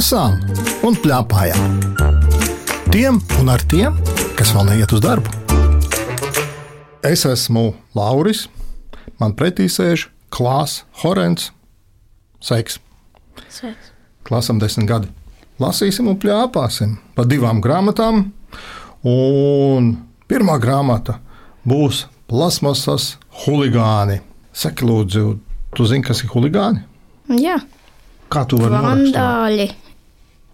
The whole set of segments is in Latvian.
lasām un plēpājām. Tiem un ar tiem, kas vēl neiet uz darbu. Es esmu Lauris, man pretī sēž Klāsts Horants. Sveiks! Sveiks. Klasam desmit gadi. Lasīsim un plēpāsim pa divām grāmatām. Un pirmā grāmata būs plasmasas huligāni. Saki, lūdzu, tu zini, kas ir huligāni? Jā, Kā tu vari norakstīt? vandāļi,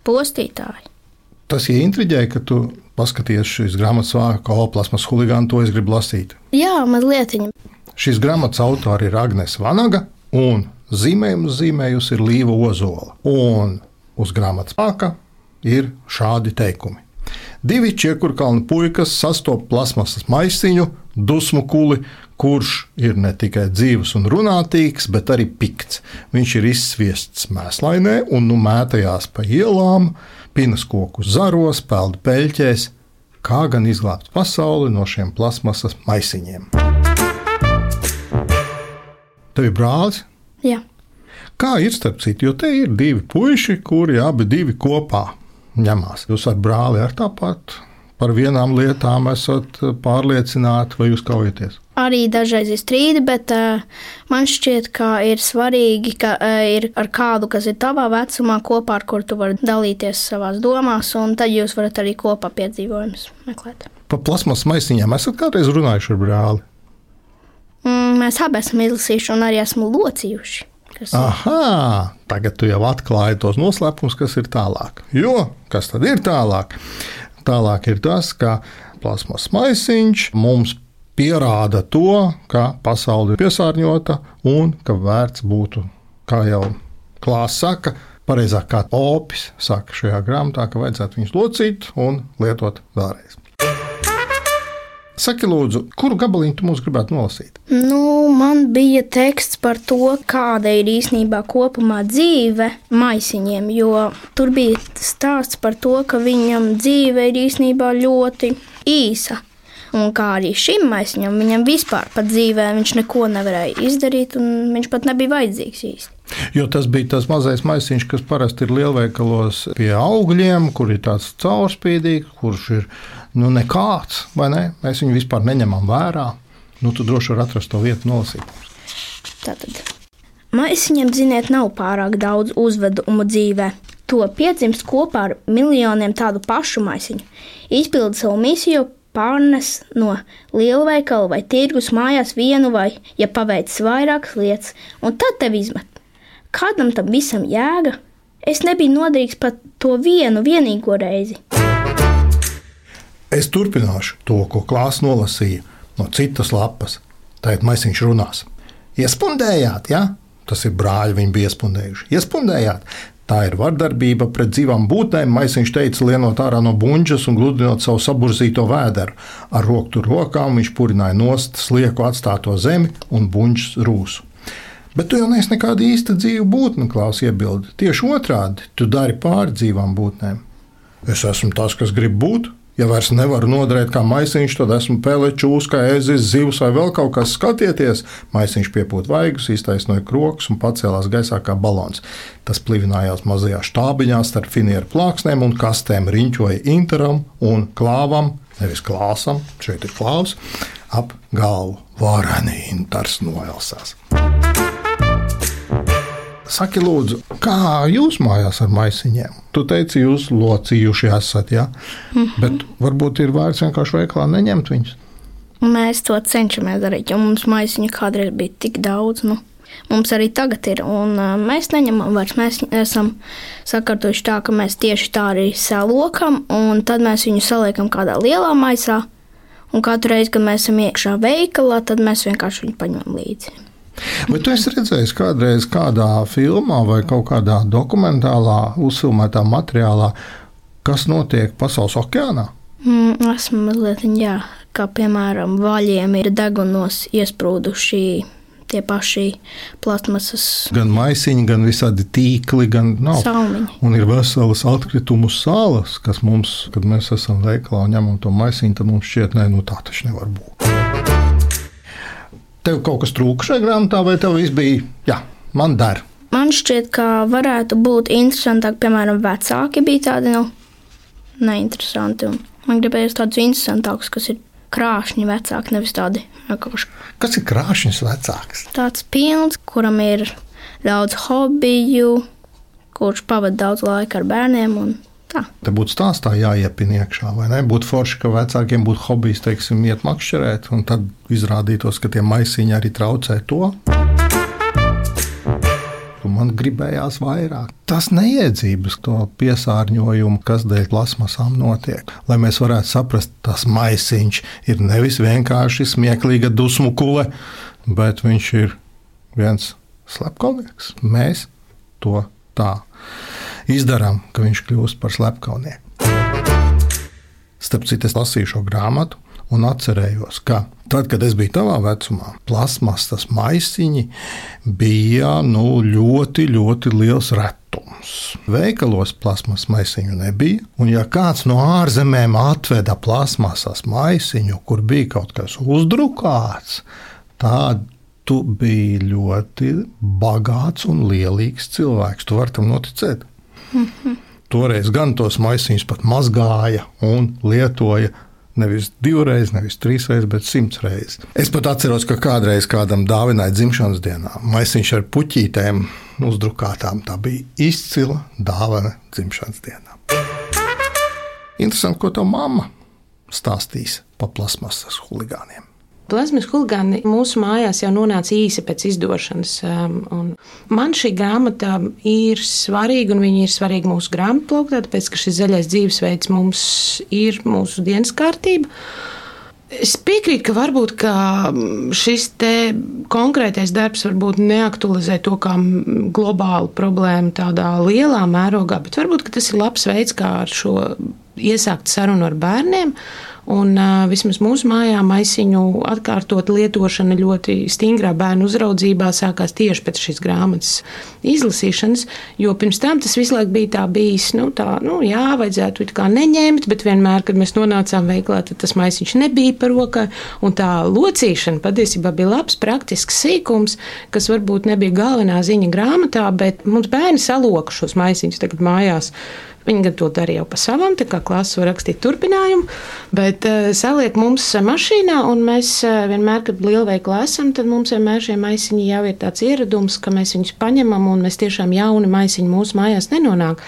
postītāji. Tas ieintriģēja, ka tu paskaties šīs grāmatas vārdu, kā plasmas huligāni, to es gribu lasīt. Jā, mazliet. Šīs grāmatas autori ir Agnēs Vanaga un zīmējumu zīmējusi ir Līva Ozola. Un uz grāmatas pāka ir šādi teikumi. Divi čiekurkalnu puikas sastopas plasmasas maisiņu, dusmu kuli, kurš ir ne tikai dzīves un runātīgs, bet arī pikts. Viņš ir izsviests mēslainē un nu mētajās pa ielām, pinas koku zaros, peld peļķēs. Kā gan izglābt pasauli no šiem plasmasas maisiņiem? Tev ir brālis? Jā. Kā ir starp citu, jo te ir divi puiši, kuri abi divi kopā ņemās. Jūs ar brāli ar tāpat par vienām lietām esat pārliecināti, vai jūs kaujaties? Arī dažreiz ir strīdi, bet uh, man šķiet, ka ir svarīgi, ka uh, ir ar kādu, kas ir tavā vecumā, kopā ar kuru tu vari dalīties savās domās, un tad jūs varat arī kopā piedzīvojumus meklēt. Pa plasmas maisiņām esat kādreiz runājuši ar brāli? Mm, mēs abi esam izlasījuši un arī esmu locījuši. Kas Aha, tagad tu jau atklāji tos noslēpumus, kas ir tālāk. Jo kas tad ir tālāk? Tālāk ir tas, ka plasmas maisiņš mums pierāda to, ka pasaule ir piesārņota un ka vērts būtu, kā jau klāsts saka, pareizāk kā opis saka šajā grāmatā, ka vajadzētu viņus locīt un lietot vēlreiz. Saki, lūdzu, kuru gabaliņu tu mums gribētu nolasīt? Nu, man bija teksts par to, kāda ir īsnībā kopumā dzīve maisiņiem, jo tur bija stāsts par to, ka viņam dzīve ir īsnībā ļoti īsa. Un kā arī šim maisiņam, viņam vispār pat dzīvē viņš neko nevarēja izdarīt, un viņš pat nebija vajadzīgs īsti. Jo tas bija tas mazais maisiņš, kas parasti ir lielveikalos pie augļiem, kur ir tāds caurspīdīgs, kurš ir nu, nekāds, vai ne? Mēs viņu vispār neņemam vērā. Nu, tu droši vari atrast to vietu, nolasīt. Tātad maisiņam, ziniet, nav pārāk daudz uzvedumu dzīvē. To piedzimst kopā ar miljoniem tādu pašu maisiņu. Izpilda savu misiju, pārnes no lielveikala vai tirgus mājās vienu vai, ja paveicis vairākas lietas, un tad tev izmet. Kādam tam visam jēga? Es nebiju noderīgs pat to vienu vienīgo reizi. Es turpināšu to, ko klāsts nolasīja no citas lapas. Tagad maisiņš runās. Iespundējāt, ja? Tas ir brāļi, viņi bija iespundējuši. Iespundējāt. Tā ir vardarbība pret dzīvām būtnēm, maisiņš teica, lienot ārā no buļbuļsaktas un gludinot savu saburzīto vēderu. Ar roku tur rokām viņš purināja nost slieku atstāto zemi un buļbuļs rūsu. Bet tu jau neesi nekāda īsta dzīva būtne, Klaus iebilda. Tieši otrādi, tu dari pāri dzīvām būtnēm. Es esmu tas, kas grib būt. Ja vairs nevaru nodarīt kā maisiņš, tad esmu pelečūs, kā ezis, zivs vai vēl kaut kas. Skatieties, maisiņš piepūta vaigus, iztaisnoja krokus un pacēlās gaisā kā balons. Tas plivinājās mazajā štābiņā starp finieru plāksnēm un kastēm, riņķoja interam un klāvam, nevis klāsam, šeit ir klāvs, ap galvu. Vārēni intars noelsās. Saki, lūdzu, kā jūs mājās ar maisiņiem? Tu teici, jūs locījuši esat, ja? Mm -hmm. bet varbūt ir vērts vienkārši veiklā neņemt viņus. Mēs to cenšamies darīt, jo mums maisiņu kādreiz bija tik daudz. Nu. Mums arī tagad ir, un mēs neņemam vairs. Mēs esam sakārtojuši tā, ka mēs tieši tā arī salokam, un tad mēs viņu saliekam kādā lielā maisā. Un katru reizi, kad mēs esam iekšā veikalā, tad mēs vienkārši viņu paņemam līdzi. Vai tu esi redzējis kādreiz kādā filmā vai kaut kādā dokumentālā, uzfilmētā materiālā, kas notiek pasaules okeānā? Mm, esmu mazliet, jā, kā piemēram, vaļiem ir degunos iesprūduši tie paši plasmasas Gan maisiņi, gan visādi tīkli, gan nav. salmiņi. Un ir veselas atkritumu salas, kas mums, kad mēs esam veikalā un ņemam to maisiņu, tad mums šķiet, ka nu, tā taču nevar būt. Tev kaut kas trūka šajā grāmatā, vai tev viss bija, jā, man der. Man šķiet, ka varētu būt interesantāk, piemēram, vecāki bija tādi nu, neinteresanti. Man gribējās tādus interesantākus, kas ir krāšņi vecāki, nevis tādi vienkārši. Kas ir krāšņs vecāks? Tāds pilns, kuram ir daudz hobiju, kurš pavadīja daudz laika ar bērniem. Un Tā. Te būtu stāstā jāiepina iekšā, vai ne? Būtu forši, ka vecākiem būtu hobijs, teiksim, iet makšķerēt, un tad izrādītos, ka tie maisiņi arī traucē to. Man gribējās vairāk. Tas neiedzības, to piesārņojumu, kas dēļ plasmasām notiek. Lai mēs varētu saprast, tas maisiņš ir nevis vienkārši smieklīga dusmu kule, bet viņš ir viens slepkavnieks. Mēs to tā izdarām, ka viņš kļūst par slepkavnieku. Starp citu, es lasīju šo grāmatu un atcerējos, ka tad, kad es biju tavā vecumā, plasmasas maisiņi bija nu, ļoti, ļoti liels retums. Veikalos plasmasas maisiņu nebija, un ja kāds no ārzemēm atveda plasmasas maisiņu, kur bija kaut kas uzdrukāts, tad tu biji ļoti bagāts un lielīgs cilvēks. Tu vari tam noticēt. Mm -hmm. Toreiz gan tos maisiņus pat mazgāja un lietoja. Nevis divreiz, nevis trīsreiz, bet simts reizes. Es pat atceros, ka kādreiz kādam dāvināja dzimšanas dienā maisiņš ar puķītēm uzdrukātām. Tā bija izcila dāvana dzimšanas dienā. Interesanti, ko tā mamma stāstīs par plasmasas huligāniem. Plazmas huligāni mūsu mājās jau nonāca īsi pēc izdošanas. Um, man šī grāmata ir svarīga, un viņa ir svarīga mūsu grāmatu plauktā, tāpēc, ka šis zaļais dzīvesveids mums ir mūsu dienas kārtība. Es piekrītu, ka varbūt ka šis konkrētais darbs varbūt neaktualizē to kā globālu problēmu tādā lielā mērogā, bet varbūt tas ir labs veids, kā ar šo iesākt sarunu ar bērniem Un, uh, vismaz mūsu mājā maisiņu atkārtot lietošana ļoti stingrā bērnu uzraudzībā sākās tieši pēc šīs grāmatas izlasīšanas, jo pirms tam tas visu laiku bija tā bijis, nu, tā, nu, jā, vajadzētu it kā neņemt, bet vienmēr, kad mēs nonācām veiklā, tad tas maisiņš nebija par rokai, un tā locīšana patiesībā bija labs praktisks sīkums, kas varbūt nebija galvenā ziņa grāmatā, bet mums bērni saloka šos maisiņus tagad mājās Viņi gan to darīja jau pa savam, tā kā klases var rakstīt turpinājumu, bet uh, saliek mums mašīnā, un mēs uh, vienmēr, kad lielveiklā esam, tad mums vienmēr šie maisiņi jau ir tāds ieradums, ka mēs viņus paņemam, un mēs tiešām jauni maisiņi mūsu mājās nenonāk.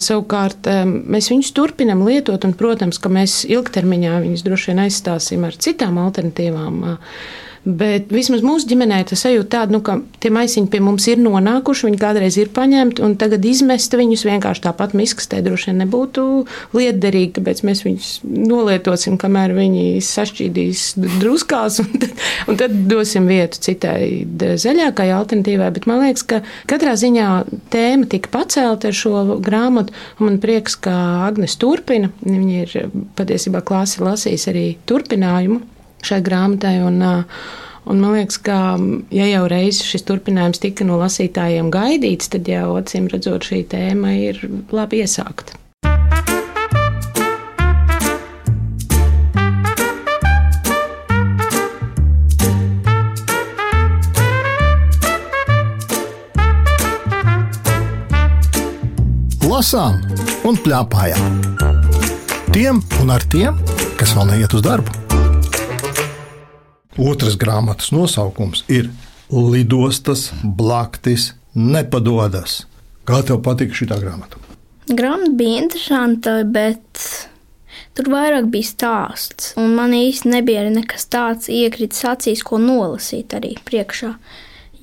Savukārt mēs viņus turpinām lietot, un, protams, ka mēs ilgtermiņā viņus droši vien aizstāsim ar citām alternatīvām. Bet vismaz mūsu ģimenē tas sajūta tāda, nu, ka tie maisiņi pie mums ir nonākuši, viņi kādreiz ir paņemti, un tagad izmest viņus vienkārši tāpat miskastē droši vien nebūtu liederīgi, tāpēc mēs viņus nolietosim, kamēr viņi sašķīdīs druskās, un tad, un tad dosim vietu citai zaļākai alternatīvai. Bet man liekas, ka katrā ziņā tēma tika pacelta ar šo grāmatu, un man prieks, ka Agnes turpina. Viņa ir patiesībā klāsi lasījis arī turpinājumu šai grāmatai. Un, Un man liekas, ka, ja jau reiz šis turpinājums tika no lasītājiem gaidīts, tad jau acīm redzot, šī tēma ir labi iesākta. Lasām un plēpājām. Tiem un ar tiem, kas vēl neiet uz darbu. Otras grāmatas nosaukums ir Lidostas blaktis nepadodas. Kā tev patika šī grāmata? Grāmata bija interesanta, bet tur vairāk bija stāsts. Un man īsti nebija nekas tāds iekritis acīs, ko nolasīt arī priekšā.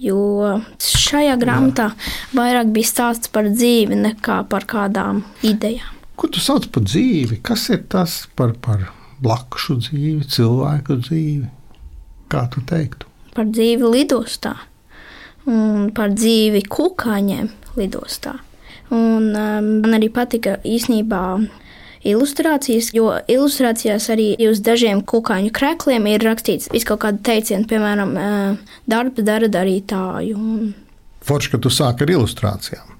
Jo šajā grāmatā Jā. vairāk bija stāsts par dzīvi nekā par kādām idejām. Ko tu sauc par dzīvi? Kas ir tas par, par blakus dzīvi, cilvēku dzīvi? Kā tu teiktu? Par dzīvi lidostā un par dzīvi kukaiņiem lidostā. Un, um, man arī patika īsnībā ilustrācijas, jo ilustrācijās arī uz dažiem kukaiņu krēkliem ir rakstīts kaut kāda teiciena, piemēram, uh, darbs dara darītāju. Forši, ka tu sāki ar ilustrācijām.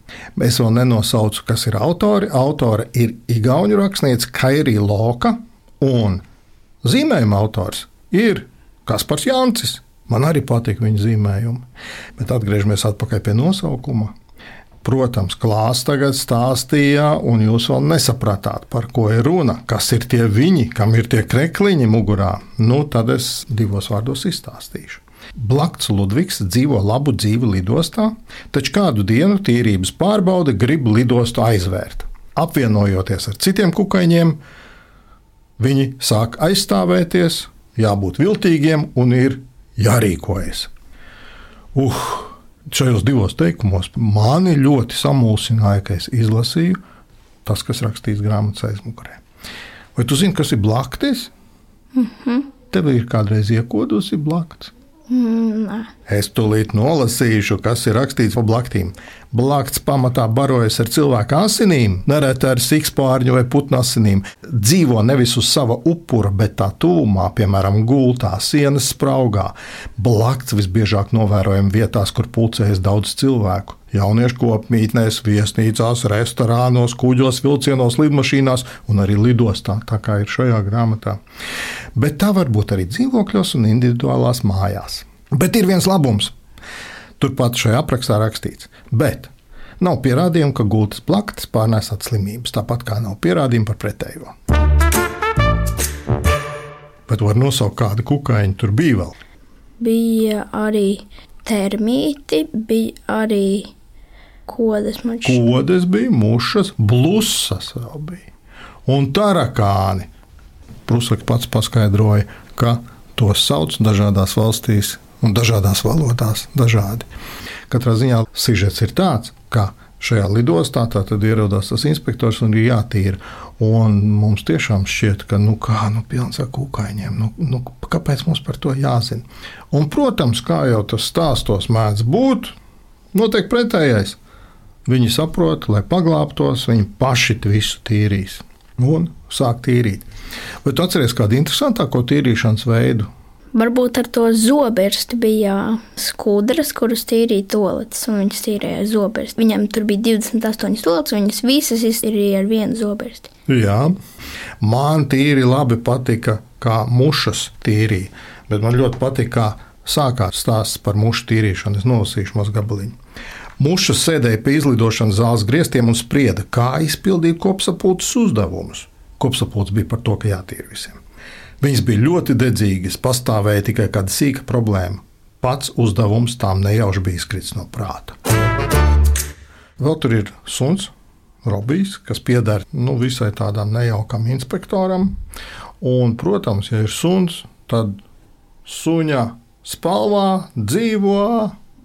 Es vēl nenosaucu, kas ir autori. Autora ir Igaunijas rakstniece Kairija Loka, un zīmējuma autors ir Kaspars Jancis. Man arī patīk viņa zīmējumi. Bet atgriežamies atpakaļ pie nosaukuma. Protams, klāsts tagad stāstīja, un jūs vēl nesapratāt, par ko ir runa, kas ir tie viņi, kam ir tie krekliņi mugurā. Nu, tad es divos vārdos izstāstīšu. Blakts Ludvigs dzīvo labu dzīvi lidostā, taču kādu dienu tīrības pārbaude grib lidostu aizvērt. Apvienojoties ar citiem kukaiņiem, viņi sāk aizstāvēties, jābūt viltīgiem un ir jārīkojas. Uh, šajos divos teikumos mani ļoti samulsināja, ka es izlasīju tas, kas rakstīts grāmatas aizmugurē. Vai tu zini, kas ir blaktis? Mm -hmm. Tev ir kādreiz iekodusi blakts. Nē. Es tūlīt nolasīšu, kas ir rakstīts pa blaktīm. Blakts pamatā barojas ar cilvēku asinīm, nereti ar sikspārņu vai putnu asinīm. Dzīvo nevis uz sava upura, bet tā tūmā, piemēram, gultā, sienas spraugā. Blakts visbiežāk novērojam vietās, kur pulcējas daudz cilvēku. Jauniešu kopmītnēs, viesnīcās, restorānos, kuģos, vilcienos, lidmašīnās un arī lidostā, tā kā ir šajā grāmatā. Bet tā var būt arī dzīvokļos un individuālās mājās. Bet ir viens labums. Turpat šajā aprakstā rakstīts, bet nav pierādījumu, ka gultas plaktas pārnēsat slimības, tāpat kā nav pierādījumu par pretējo. Bet var nosaukt kādu kukaiņu, tur bija vēl. Bija arī termīti, bija arī kodas. šķiet. Kodas bija, mušas, blusas vēl bija. Un tarakāni. Prusaks pats paskaidroja, ka tos sauc dažādās valstīs un dažādās valodās dažādi. Katrā ziņā sižets ir tāds, ka šajā lidostā tad ierodās tas inspektors un ir jātīra. Un mums tiešām šķiet, ka nu kā nu, pilns ar kūkaņiem. Nu, nu, kāpēc mums par to jāzina? Un, protams, kā jau tas stāstos mēdz būt, notiek pretējais. Viņi saprot, lai paglābtos, viņi paši visu tīrīs un sāk tīrīt. Bet atcerieties kādu interesantāko tīrīšanas veidu. Varbūt ar to zoberstu bija skudras, kuras tīrīja toaletes, un viņas tīrīja ar zoberstu. Viņam tur bija 28 toaletes, un viņas visas iztīrīja ar vienu zoberstu. Jā, man tīri labi patika, kā mušas tīrīja, bet man ļoti patika, kā sākās stāsts par mušu tīrīšanu. Es nolasīšu mazu gabaliņu. Muša sēdēja pie izlidošanas zāles griestiem un sprieda, kā izpildīt kopsapulces uzdevumus. Kopsapulce bija par to, ka jātīra visiem. Viņas bija ļoti dedzīgas, pastāvēja tikai kāda sīka problēma. Pats uzdevums tām nejauši bija izkritis no prāta. Vēl tur ir suns, Robijs, kas pieder nu, visai tādam nejaukam inspektoram. Un, protams, ja ir suns, tad suņa spalvā dzīvo.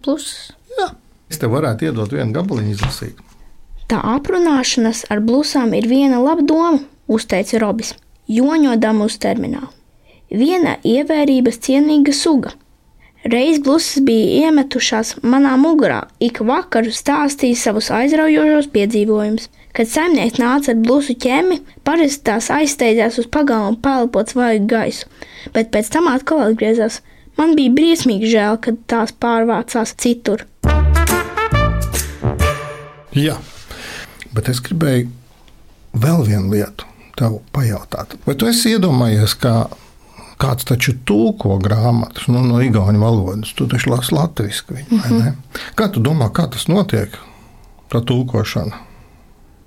Plus Jā. Es te varētu iedot vienu gabaliņu izlasīt. tā aprunāšanās ar blusām ir viena laba doma, uzteica Robis, joņodam uz terminālu. Viena ievērības cienīga suga. Reiz blusas bija iemetušās manā mugurā, ik vakaru stāstīja savus aizraujošos piedzīvojumus. Kad saimnieks nāca ar blusu ķēmi, parasti tās aizsteidzās uz pagalmu pelpot svaigu gaisu, bet pēc tam atkal atgriezās. Man bija briesmīgi žēl, kad tās pārvācās citur. Jā, bet es gribēju vēl vienu lietu tev pajautāt. Vai tu esi iedomājies, ka kāds taču tulko grāmatas nu, no igauņu valodas? Tu taču lasi latviešu vai ne? Kā tu domā, kā tas notiek? Tā tulkošana.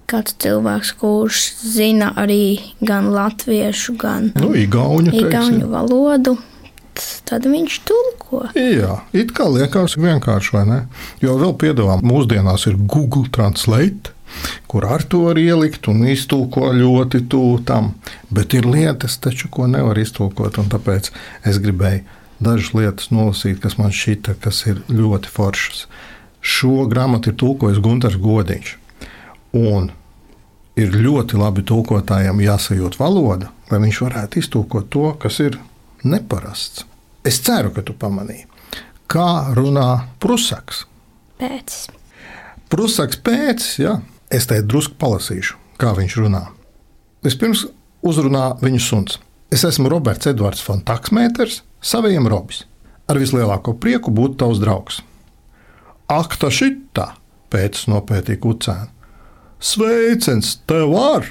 Kāds cilvēks, kurš zina arī gan latviešu, gan Nu, igauņu, igauņu valodu, tad viņš tulko. Jā, it kā liekas vienkārši, vai ne? Jo vēl piedāvā mūsdienās ir Google Translate, kur ar to var ielikt un iztulko ļoti tuvu tam. Bet ir lietas, taču, ko nevar iztulkot, un tāpēc es gribēju dažas lietas nolasīt, kas man šķita, kas ir ļoti foršas. Šo grāmatu ir tulkojis Gunārs Godiņš. Un ir ļoti labi tulkotājiem jāsajūt valoda, lai viņš varētu iztulkot to, kas ir neparasts. Es ceru, ka tu pamanīji, kā runā prusaks. Pēc. Prusaks pēc, jā, es te drusku palasīšu, kā viņš runā. Vispirms uzrunā viņu suns. Es esmu Roberts Edvards Fontaksmēters, saviem robis. Ar vislielāko prieku būt tavs draugs. Ak, tā šitā, pēc nopētīja kucēnu. Sveiciens tev var!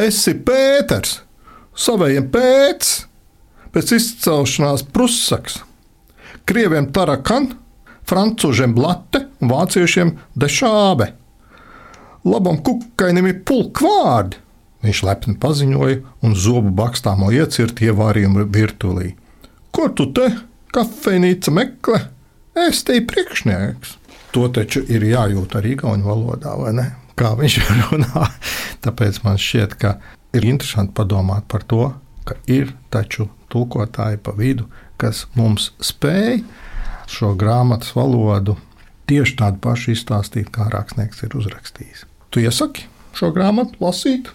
Esi Pēters! Savējiem pēc! Pēc izcelšanās prusaks! Krieviem tarakan, francūžiem blate un vāciešiem dešābe. labam kukainim ir pulkvārdi. Viņš lepni paziņoja un zobu bakstāmo iecirti ievārījumu virtulī. Ko tu te, kafejnīca meklē? Es te priekšnieks. To taču ir jājūt arī gauņu valodā, vai ne? Kā viņš runā. Tāpēc man šķiet, ka ir interesanti padomāt par to, ka ir taču tulkotāji pa vidu, kas mums spēj šo grāmatas valodu tieši tādu pašu izstāstīt, kā rakstnieks ir uzrakstījis. Tu iesaki šo grāmatu lasīt?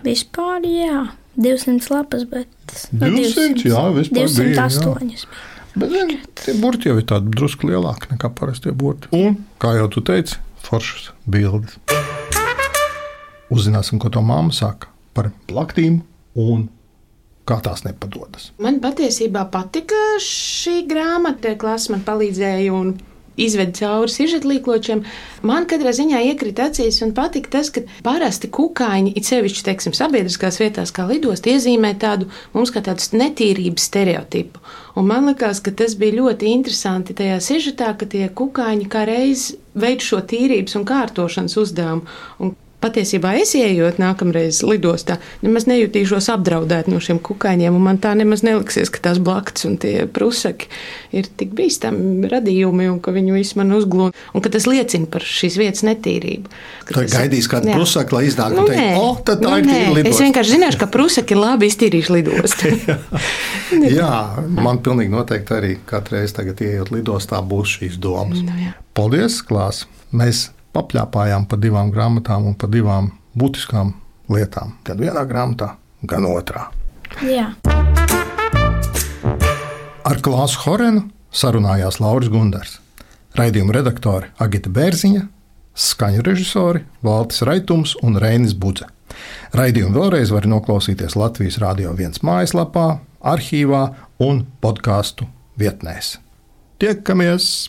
Vispār jā, 200 lapas, bet 200, jā, vispār 208. Bija, jā. Bet zin, tie burti jau ir tādi drusku lielāki nekā parastie burti. Un, kā jau tu teici, foršas bildes. Uzzināsim, ko to māma saka par plaktīm un kā tās nepadodas. Man patiesībā patika šī grāmata, klasa man palīdzēja un izved cauri sižetlīkločiem. Man katrā ziņā iekrita acīs un patika tas, ka parasti kukaiņi, it sevišķi, teiksim, sabiedriskās vietās, kā lidost, iezīmē tādu mums kā tādu netīrības stereotipu. Un man liekas, ka tas bija ļoti interesanti tajā sižetā, ka tie kukaiņi kā reiz veid šo tīrības un kārtošanas uzdevumu. Un patiesībā es ieejot nākamreiz lidostā, nemaz nejutīšos apdraudēt no šiem kukaiņiem, un man tā nemaz neliksies, ka tās blakts un tie prusaki ir tik bīstami radījumi, un ka viņi visu man uzglūna, un ka tas liecina par šīs vietas netīrību. Tā ir gaidījis kādu prusaki, lai iznāk nu, un teikt, o, oh, tad tā nu, ir tīra lidosta. Es vienkārši zināšu, ka prusaki labi iztīrījuši lidostu. jā, man pilnīgi noteikti arī katreiz tagad ieejot lidostā būs šīs domas. Nu, jā. Paldies, Klās! Mēs papļāpājām par divām grāmatām un par divām būtiskām lietām. Gan vienā grāmatā, gan otrā. Jā. Ar Klāsu Horenu sarunājās Lauris Gundars, raidījuma redaktore Agita Bērziņa, skaņu režisori Valtis Raitums un Reinis Budze. Raidījumu vēlreiz var noklausīties Latvijas Rādio 1 mājaslapā, arhīvā un podkāstu vietnēs. Tiekamies!